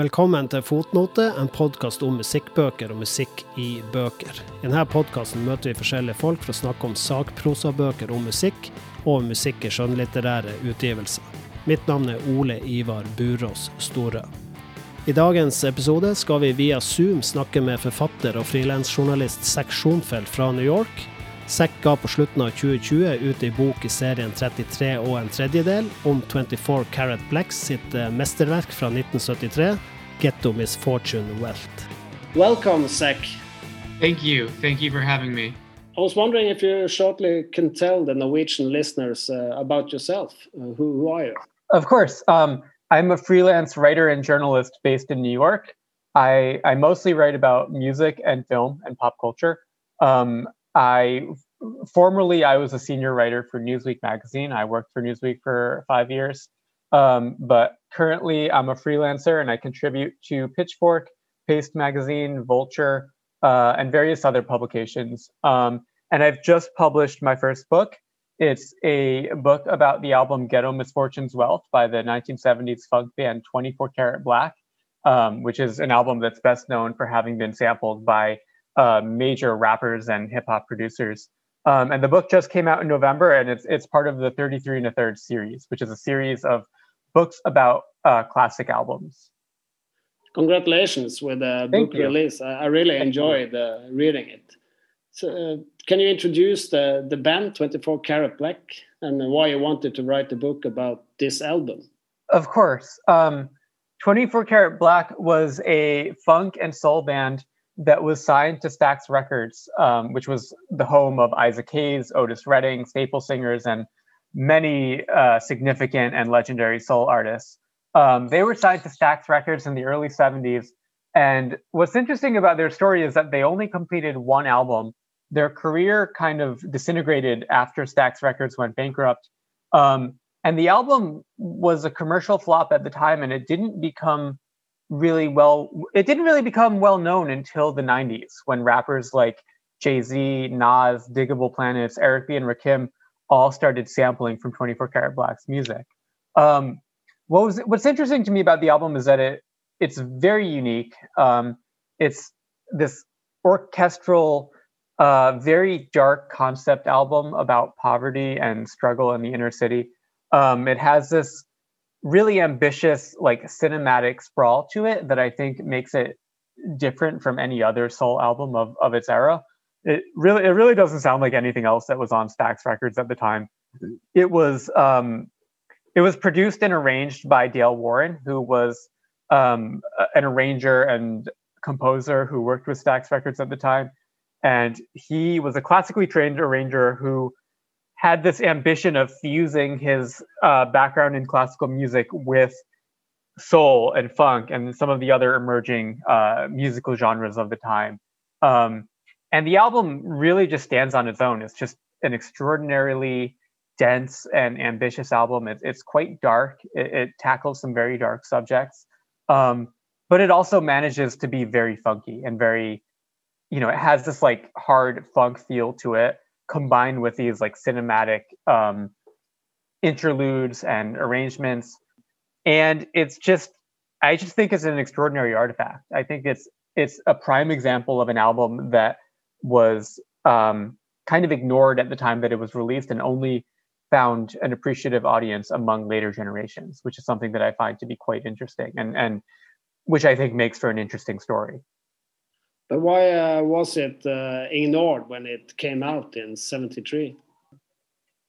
Velkommen til Fotnote, en podkast om musikkbøker og musikk i bøker. I denne podkasten møter vi forskjellige folk for å snakke om sakprosabøker om musikk, og musikk i skjønnlitterære utgivelser. Mitt navn er Ole Ivar Burås Storø. I dagens episode skal vi via Zoom snakke med forfatter og frilansjournalist Zack Schoenfeld fra New York, Zack ga på slutten av 2020 ut ei bok i serien 33 og en tredjedel om 24 Carat Blacks sitt eh, mesterverk fra 1973, Getto Misfortune Welt'. Welcome, Zack. Thank you. Thank you for having me. I was wondering if you shortly can tell the Norwegian listeners uh, about yourself. Uh, who, who, are you? Of course. Um, I'm a freelance writer and journalist based in New York. I, I mostly write about music and film and pop culture. Um, I formerly I was a senior writer for Newsweek magazine. I worked for Newsweek for five years, um, but currently I'm a freelancer and I contribute to Pitchfork, Paste Magazine, Vulture, uh, and various other publications. Um, and I've just published my first book. It's a book about the album Ghetto Misfortune's Wealth by the 1970s funk band 24 Karat Black, um, which is an album that's best known for having been sampled by uh, major rappers and hip hop producers. Um, and the book just came out in November, and it's it's part of the 33 and a third series, which is a series of books about uh, classic albums. Congratulations with the book you. release. I, I really Thank enjoyed uh, reading it. So, uh, can you introduce the, the band 24 Karat Black and why you wanted to write the book about this album? Of course. Um, 24 Karat Black was a funk and soul band that was signed to Stax Records, um, which was the home of Isaac Hayes, Otis Redding, Staple Singers, and many uh, significant and legendary soul artists. Um, they were signed to Stax Records in the early 70s. And what's interesting about their story is that they only completed one album. Their career kind of disintegrated after Stax Records went bankrupt. Um, and the album was a commercial flop at the time, and it didn't become really well it didn't really become well known until the 90s when rappers like Jay-Z, Nas, Digable Planets, Eric B and Rakim all started sampling from 24 Karat Black's music. Um, what was what's interesting to me about the album is that it it's very unique. Um, it's this orchestral, uh, very dark concept album about poverty and struggle in the inner city. Um, it has this really ambitious like cinematic sprawl to it that I think makes it different from any other soul album of, of its era. It really it really doesn't sound like anything else that was on Stax Records at the time. It was um, it was produced and arranged by Dale Warren, who was um, an arranger and composer who worked with Stax Records at the time. And he was a classically trained arranger who had this ambition of fusing his uh, background in classical music with soul and funk and some of the other emerging uh, musical genres of the time. Um, and the album really just stands on its own. It's just an extraordinarily dense and ambitious album. It's, it's quite dark. It, it, tackles some very dark subjects, um, but it also manages to be very funky and very, you know, it has this like hard funk feel to it combined with these like cinematic um, interludes and arrangements. And it's just, I just think it's an extraordinary artifact. I think it's it's a prime example of an album that was um, kind of ignored at the time that it was released and only found an appreciative audience among later generations, which is something that I find to be quite interesting and and which I think makes for an interesting story. But why uh, was it uh, ignored when it came out in 73?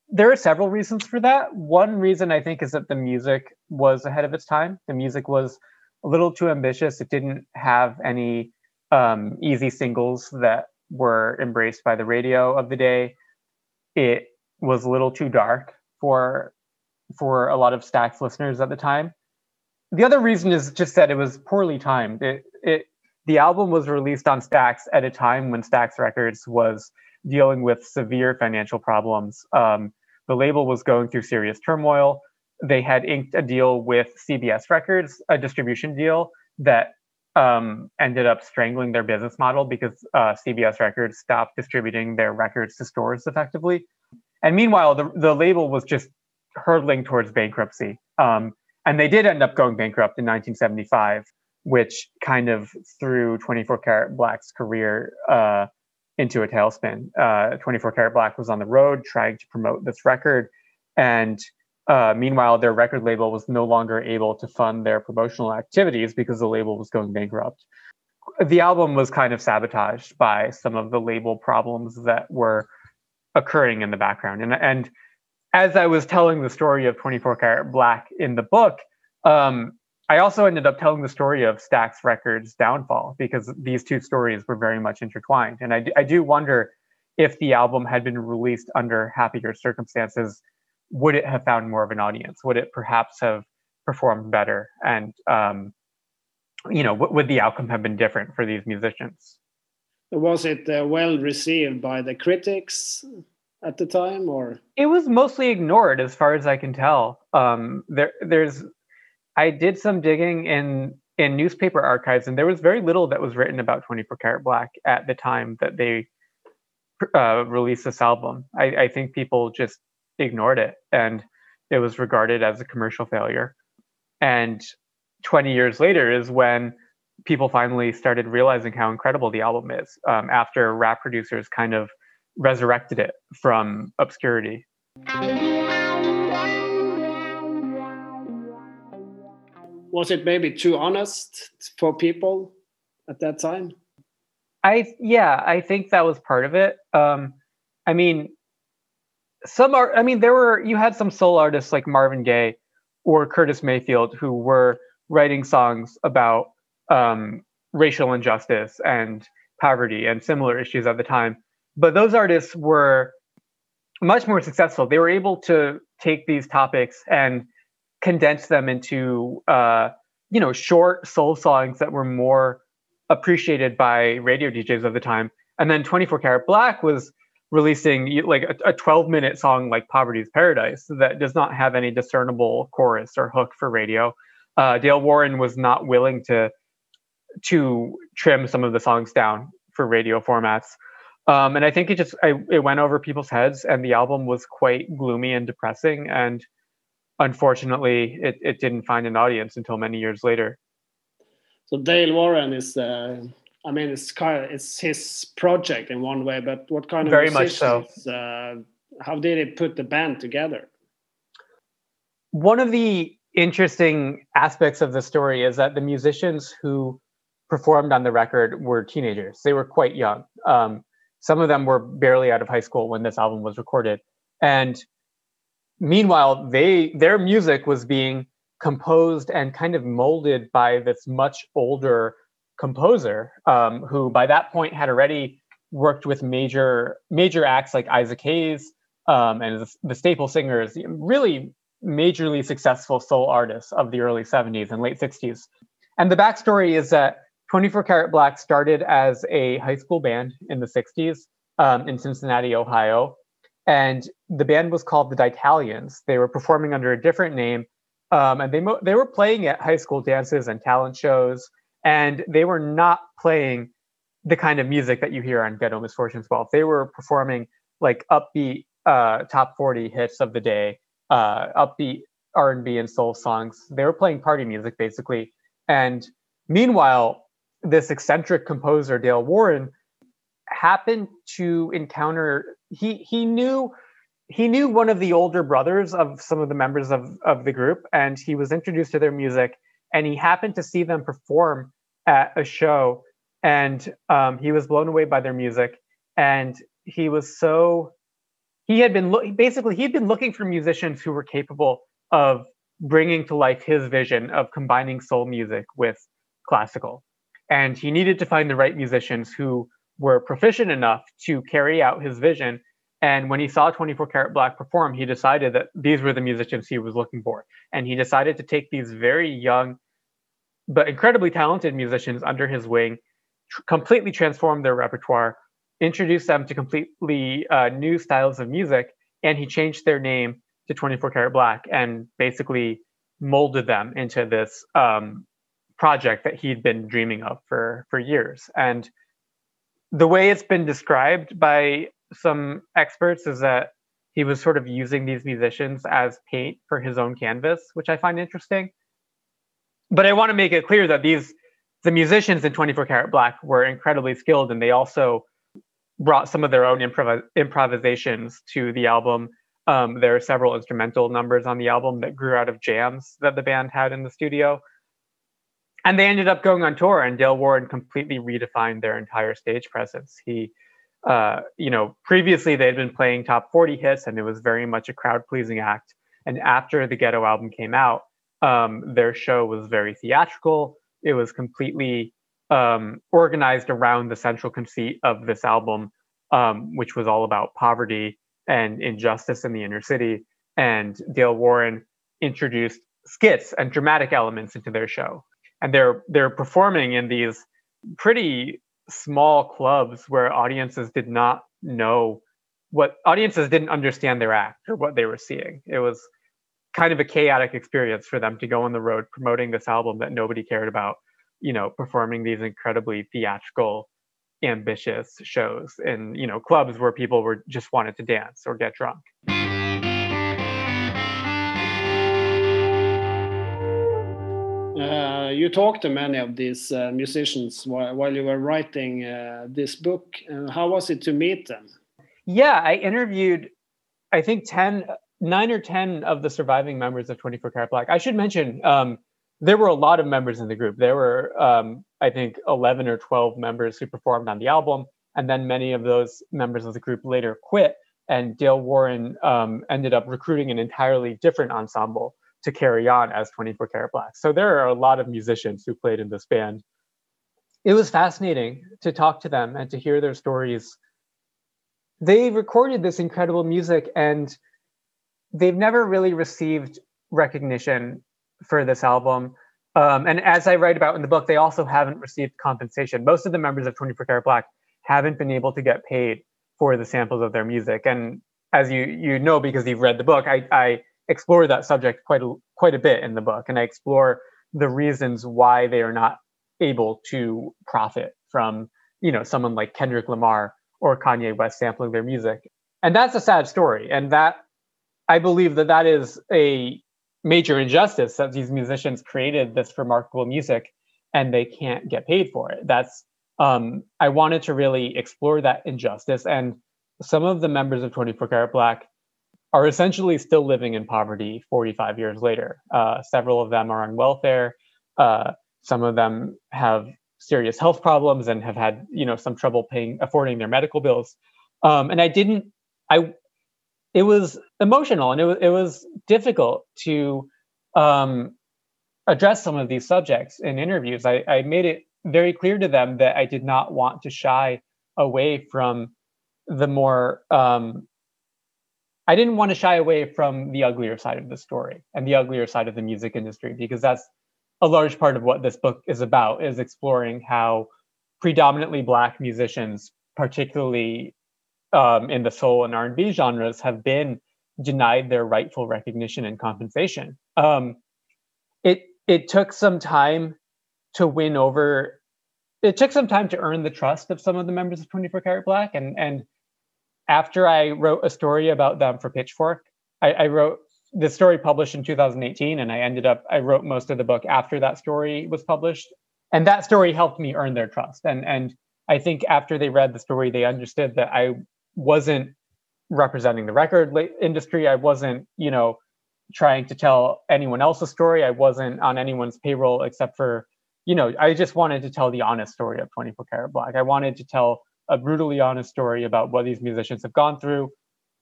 There are several reasons for that. One reason I think is that the music was ahead of its time. The music was a little too ambitious. It didn't have any um, easy singles that were embraced by the radio of the day. It was a little too dark for for a lot of Stax listeners at the time. The other reason is just that it was poorly timed. It it the album was released on Stax at a time when Stax Records was dealing with severe financial problems. Um, the label was going through serious turmoil. They had inked a deal with CBS Records, a distribution deal that um, ended up strangling their business model because uh, CBS Records stopped distributing their records to stores effectively. And meanwhile, the, the label was just hurtling towards bankruptcy. Um, and they did end up going bankrupt in 1975 which kind of threw 24 Karat Black's career uh, into a tailspin. Uh, 24 Karat Black was on the road trying to promote this record, and uh, meanwhile, their record label was no longer able to fund their promotional activities because the label was going bankrupt. The album was kind of sabotaged by some of the label problems that were occurring in the background. And, and as I was telling the story of 24 Karat Black in the book, um, I also ended up telling the story of Stax Records' downfall because these two stories were very much intertwined. And I, I do wonder if the album had been released under happier circumstances, would it have found more of an audience? Would it perhaps have performed better? And, um, you know, w- would the outcome have been different for these musicians? Was it uh, well received by the critics at the time, or it was mostly ignored, as far as I can tell. Um, there, there's, I did some digging in in newspaper archives, and there was very little that was written about 24 Karat Black at the time that they uh, released this album. I, I think people just ignored it, and it was regarded as a commercial failure. And 20 years later is when people finally started realizing how incredible the album is um, after rap producers kind of resurrected it from obscurity. Was it maybe too honest for people at that time? I yeah, I think that was part of it. Um, I mean, some are. I mean, there were you had some soul artists like Marvin Gaye or Curtis Mayfield who were writing songs about um, racial injustice and poverty and similar issues at the time. But those artists were much more successful. They were able to take these topics and condense them into uh, you know short soul songs that were more appreciated by radio DJs of the time. And then 24 Karat Black was releasing like a, a 12 minute song like Poverty's Paradise that does not have any discernible chorus or hook for radio. Uh, Dale Warren was not willing to to trim some of the songs down for radio formats. Um, and I think it just I, it went over people's heads, and the album was quite gloomy and depressing. And unfortunately, it, it didn't find an audience until many years later. So Dale Warren is, uh, I mean, it's kind of, it's his project in one way, but what kind of very much so? Uh, how did he put the band together? One of the interesting aspects of the story is that the musicians who performed on the record were teenagers. They were quite young. Um, some of them were barely out of high school when this album was recorded. And meanwhile, they their music was being composed and kind of molded by this much older composer um, who by that point had already worked with major major acts like Isaac Hayes um, and the, the Staple Singers, really majorly successful soul artists of the early 70s and late 60s. And the backstory is that 24 Karat Black started as a high school band in the 60s um, in Cincinnati, Ohio. And the band was called the Ditalians. They were performing under a different name. Um, and they, mo- they were playing at high school dances and talent shows. And they were not playing the kind of music that you hear on Ghetto Misfortune's Wealth. They were performing like upbeat uh, top 40 hits of the day, uh, upbeat R&B and soul songs. They were playing party music basically. And meanwhile, this eccentric composer Dale Warren happened to encounter he he knew he knew one of the older brothers of some of the members of of the group and he was introduced to their music and he happened to see them perform at a show and um, he was blown away by their music and he was so he had been lo- basically he had been looking for musicians who were capable of bringing to life his vision of combining soul music with classical and he needed to find the right musicians who were proficient enough to carry out his vision. And when he saw 24 Karat Black perform, he decided that these were the musicians he was looking for. And he decided to take these very young, but incredibly talented musicians under his wing, tr- completely transform their repertoire, introduce them to completely uh, new styles of music, and he changed their name to 24 Karat Black and basically molded them into this um, project that he'd been dreaming of for for years and the way it's been described by some experts is that he was sort of using these musicians as paint for his own canvas which i find interesting but i want to make it clear that these the musicians in 24 Karat Black were incredibly skilled, and they also brought some of their own improv- improvisations to the album. Um, there are several instrumental numbers on the album that grew out of jams that the band had in the studio. And they ended up going on tour, and Dale Warren completely redefined their entire stage presence. He, uh, you know, previously they had been playing top 40 hits, and it was very much a crowd pleasing act. And after the Ghetto album came out, um, their show was very theatrical. It was completely um, organized around the central conceit of this album, um, which was all about poverty and injustice in the inner city. And Dale Warren introduced skits and dramatic elements into their show. And they're they're performing in these pretty small clubs where audiences did not know what audiences didn't understand their act or what they were seeing. It was kind of a chaotic experience for them to go on the road promoting this album that nobody cared about, you know, performing these incredibly theatrical, ambitious shows in, you know, clubs where people were just wanted to dance or get drunk. Uh, you talked to many of these uh, musicians while, while, you were writing uh, this book. Uh, how was it to meet them? Yeah, I interviewed, I think, 10 nine or 10 of the surviving members of 24 Karat Black. I should mention, um, there were a lot of members in the group. There were, um, I think, 11 or 12 members who performed on the album. And then many of those members of the group later quit. And Dale Warren um, ended up recruiting an entirely different ensemble to carry on as 24 Karat Black. So there are a lot of musicians who played in this band. It was fascinating to talk to them and to hear their stories. They recorded this incredible music and they've never really received recognition for this album. Um, and as I write about in the book, they also haven't received compensation. Most of the members of 24 Karat Black haven't been able to get paid for the samples of their music. And as you you know because you've read the book, I, I explore that subject quite a, quite a bit in the book, and I explore the reasons why they are not able to profit from you know someone like Kendrick Lamar or Kanye West sampling their music. And that's a sad story, and that I believe that that is a major injustice that these musicians created this remarkable music and they can't get paid for it. That's um, I wanted to really explore that injustice, and some of the members of 24 Karat Black are essentially still living in poverty 45 years later. Uh, several of them are on welfare. Uh, some of them have serious health problems and have had you know some trouble paying affording their medical bills. Um, and I didn't I it was emotional and it was it was difficult to um, address some of these subjects in interviews. I, I made it very clear to them that I did not want to shy away from the more um, I didn't want to shy away from the uglier side of the story and the uglier side of the music industry because that's a large part of what this book is about is exploring how predominantly black musicians particularly um, in the soul and R&B genres have been denied their rightful recognition and compensation. Um, it it took some time to win over. It took some time to earn the trust of some of the members of 24 Karat Black, and and after I wrote a story about them for Pitchfork, I, I wrote the story published in 2018, and I ended up I wrote most of the book after that story was published, and that story helped me earn their trust. And and I think after they read the story, they understood that I wasn't representing the record industry. I wasn't, you know, trying to tell anyone else's story. I wasn't on anyone's payroll except for, you know, I just wanted to tell the honest story of 24 Karat Black. I wanted to tell a brutally honest story about what these musicians have gone through.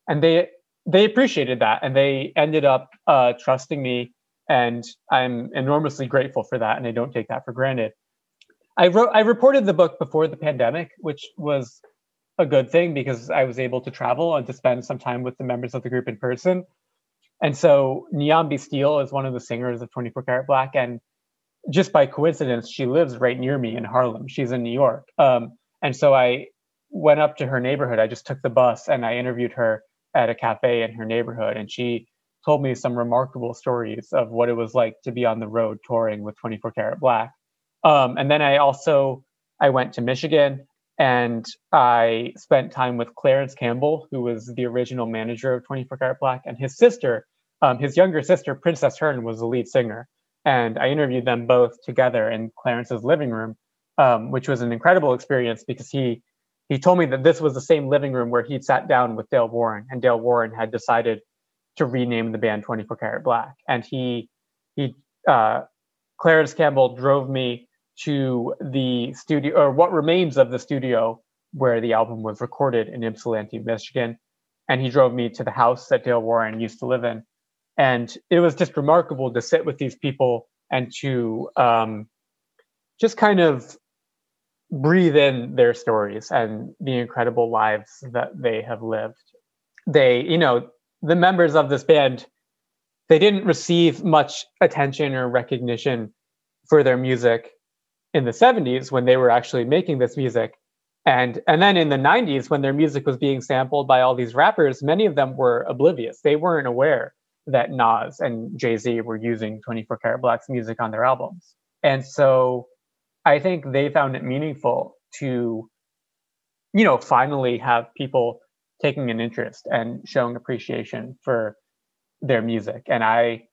And they they appreciated that and they ended up uh, trusting me and I'm enormously grateful for that and I don't take that for granted. I wrote I reported the book before the pandemic, which was a good thing because I was able to travel and to spend some time with the members of the group in person. And so Niambi Steele is one of the singers of 24 Karat Black. And just by coincidence, she lives right near me in Harlem. She's in New York. Um, and so I went up to her neighborhood. I just took the bus and I interviewed her at a cafe in her neighborhood. And she told me some remarkable stories of what it was like to be on the road touring with 24 Karat Black. Um, and then I also I went to Michigan and I spent time with Clarence Campbell, who was the original manager of 24 Karat Black, and his sister, um, his younger sister, Princess Hern, was the lead singer. and I interviewed them both together in Clarence's living room, um, which was an incredible experience because he he told me that this was the same living room where he'd sat down with Dale Warren, and Dale Warren had decided to rename the band 24 Karat Black, and he he uh, Clarence Campbell drove me to the studio or what remains of the studio where the album was recorded in Ypsilanti, Michigan, and he drove me to the house that Dale Warren used to live in, and it was just remarkable to sit with these people and to um, just kind of breathe in their stories and the incredible lives that they have lived. They, you know, the members of this band, they didn't receive much attention or recognition for their music in the 70s when they were actually making this music. And and then in the 90s when their music was being sampled by all these rappers, many of them were oblivious. They weren't aware that Nas and Jay-Z were using 24 Karat Black's music on their albums. And so I think they found it meaningful to, you know, finally have people taking an interest and showing appreciation for their music. And I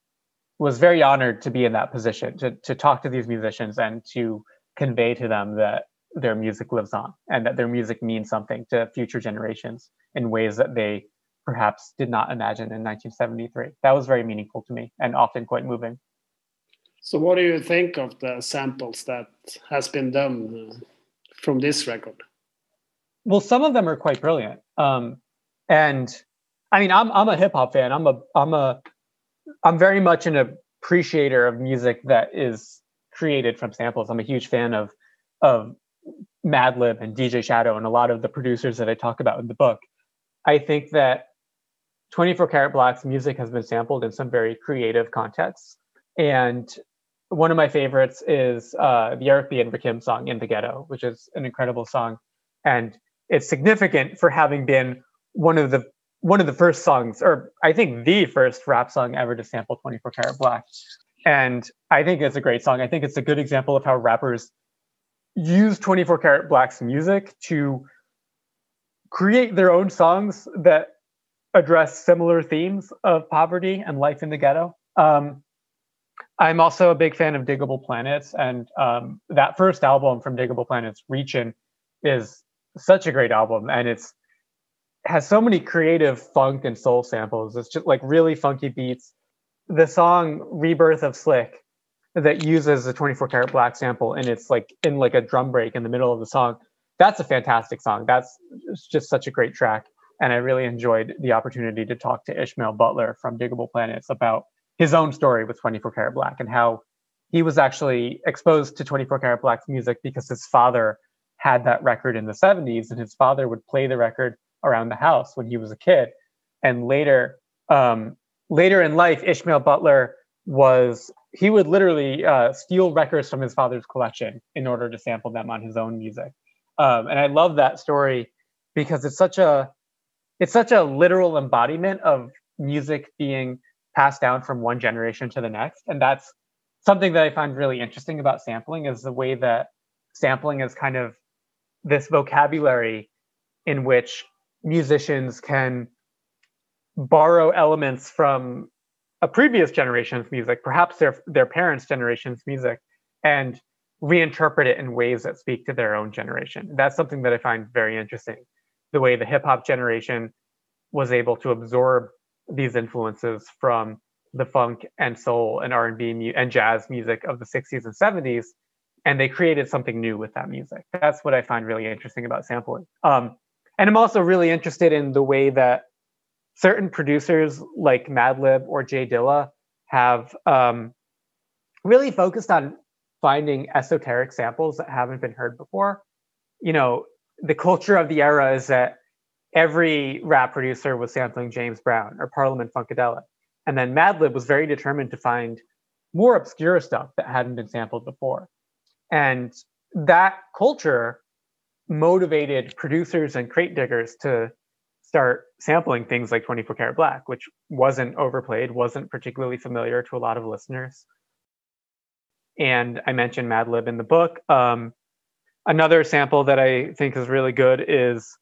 was very honored to be in that position to to talk to these musicians and to convey to them that their music lives on and that their music means something to future generations in ways that they perhaps did not imagine in 1973. That was very meaningful to me and often quite moving. So, what do you think of the samples that has been done uh, from this record? Well, some of them are quite brilliant, um, and I mean, I'm I'm a hip hop fan. I'm a I'm a I'm very much an appreciator of music that is created from samples. I'm a huge fan of of Madlib and DJ Shadow and a lot of the producers that I talk about in the book. I think that 24 Karat Black's music has been sampled in some very creative contexts. And one of my favorites is uh, the Eric B. and Rakim song "In the Ghetto," which is an incredible song, and it's significant for having been one of the one of the first songs, or I think the first rap song ever to sample 24 Karat Black. And I think it's a great song. I think it's a good example of how rappers use 24 Karat Black's music to create their own songs that address similar themes of poverty and life in the ghetto. Um, I'm also a big fan of Digable Planets, and um, that first album from Digable Planets, Reachin', is such a great album, and it's has so many creative funk and soul samples. It's just like really funky beats. The song "Rebirth of Slick" that uses a 24 karat black sample, and it's like in like a drum break in the middle of the song. That's a fantastic song. That's just such a great track, and I really enjoyed the opportunity to talk to Ishmael Butler from Digable Planets about his own story with 24 Karat Black and how he was actually exposed to 24 Karat Black's music because his father had that record in the 70s and his father would play the record around the house when he was a kid. And later, um, later in life, Ishmael Butler was he would literally uh, steal records from his father's collection in order to sample them on his own music. Um, and I love that story because it's such a it's such a literal embodiment of music being passed down from one generation to the next. And that's something that I find really interesting about sampling is the way that sampling is kind of this vocabulary in which musicians can borrow elements from a previous generation's music, perhaps their their parents' generation's music, and reinterpret it in ways that speak to their own generation. That's something that I find very interesting. The way the hip hop generation was able to absorb these influences from the funk and soul and R&B mu- and jazz music of the 60s and 70s and they created something new with that music. That's what I find really interesting about sampling. Um, and I'm also really interested in the way that certain producers like Madlib or Jay Dilla have um, really focused on finding esoteric samples that haven't been heard before. You know, the culture of the era is that every rap producer was sampling James Brown or Parliament Funkadelic. And then Madlib was very determined to find more obscure stuff that hadn't been sampled before. And that culture motivated producers and crate diggers to start sampling things like 24 karat black, which wasn't overplayed, wasn't particularly familiar to a lot of listeners. And I mentioned Madlib in the book. Um, another sample that I think is really good is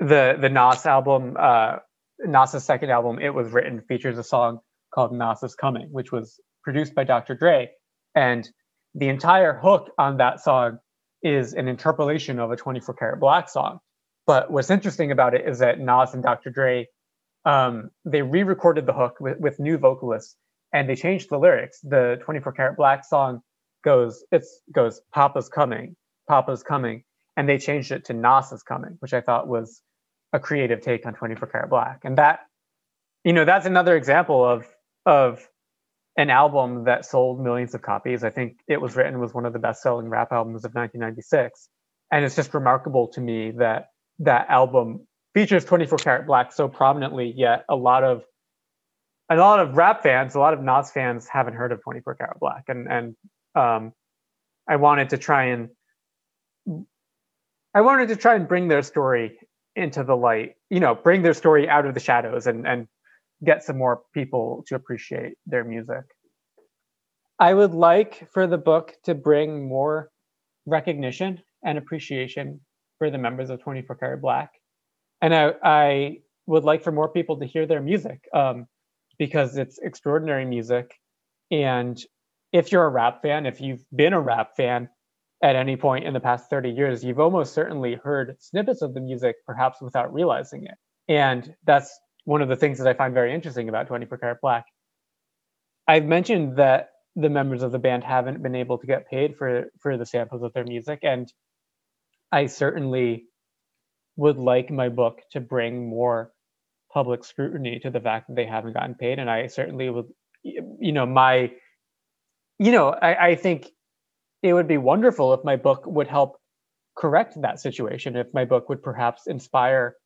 the the Nas album, uh, Nas's second album, it was written features a song called Nas is Coming, which was produced by Dr. Dre. And the entire hook on that song is an interpolation of a 24 karat black song. But what's interesting about it is that Nas and Dr. Dre, um, they re-recorded the hook with, with new vocalists and they changed the lyrics. The 24 karat black song goes, it's goes, Papa's coming, Papa's coming. And they changed it to Nas is coming, which I thought was a creative take on 24 karat black. And that, you know, that's another example of, of an album that sold millions of copies. I think it was written was one of the best-selling rap albums of 1996, and it's just remarkable to me that that album features 24 Karat Black so prominently. Yet a lot of a lot of rap fans, a lot of Nas fans haven't heard of 24 Karat Black, and and um, I wanted to try and I wanted to try and bring their story into the light, you know, bring their story out of the shadows and and get some more people to appreciate their music. I would like for the book to bring more recognition and appreciation for the members of 24 Karat Black. And I, I would like for more people to hear their music um, because it's extraordinary music. And if you're a rap fan, if you've been a rap fan at any point in the past 30 years, you've almost certainly heard snippets of the music, perhaps without realizing it. And that's one of the things that I find very interesting about 24 Karat Black. I've mentioned that the members of the band haven't been able to get paid for for the samples of their music, and I certainly would like my book to bring more public scrutiny to the fact that they haven't gotten paid, and I certainly would, you know, my, you know, I, I think it would be wonderful if my book would help correct that situation. If my book would perhaps inspire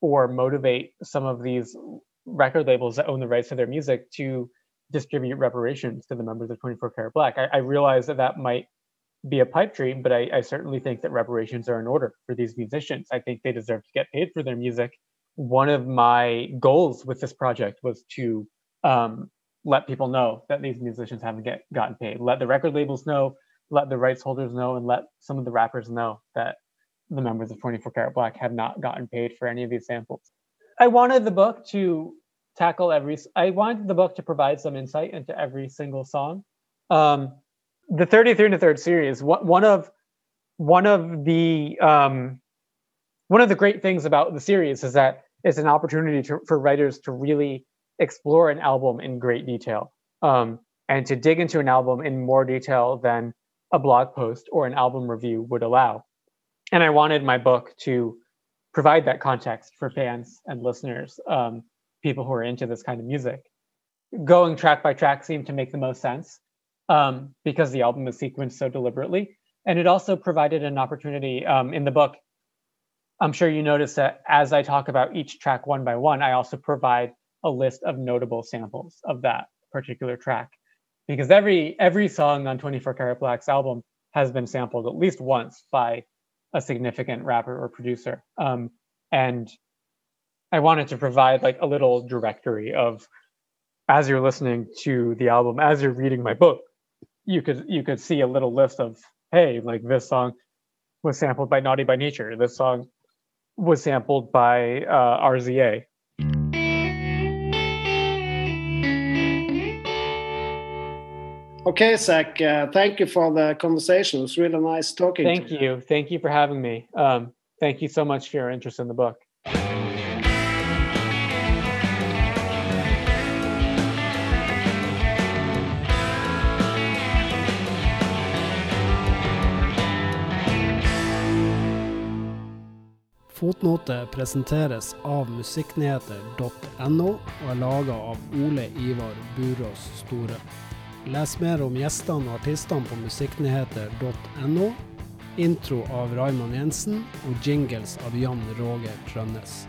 or motivate some of these record labels that own the rights to their music to distribute reparations to the members of 24 Karat Black. I, I realize that that might be a pipe dream, but I, I, certainly think that reparations are in order for these musicians. I think they deserve to get paid for their music. One of my goals with this project was to um, let people know that these musicians haven't get, gotten paid. Let the record labels know, let the rights holders know, and let some of the rappers know that the members of 24 Karat Black have not gotten paid for any of these samples. I wanted the book to tackle every. I wanted the book to provide some insight into every single song. Um, the 33 and a third series. One of one of the um, one of the great things about the series is that it's an opportunity to, for writers to really explore an album in great detail um, and to dig into an album in more detail than a blog post or an album review would allow and I wanted my book to provide that context for fans and listeners, um, people who are into this kind of music. Going track by track seemed to make the most sense um, because the album is sequenced so deliberately. And it also provided an opportunity um, in the book. I'm sure you notice that as I talk about each track one by one, I also provide a list of notable samples of that particular track. Because every every song on 24 Karat Black's album has been sampled at least once by a significant rapper or producer. Um, and I wanted to provide like a little directory of as you're listening to the album, as you're reading my book, you could you could see a little list of hey, like this song was sampled by Naughty by Nature. This song was sampled by uh, RZA. Okay, Zach, uh, thank you for the conversation. It was really nice talking thank you. you. Thank you for having me. Um, thank you so much for your interest in the book. Fotnote presenteres av musikknyheter.no og er laga av Ole Ivar Burås Storø. Les mer om gjestene og artistene på musikknyheter.no. Intro av Raymond Jensen og jingles av Jan Roger Trønnes.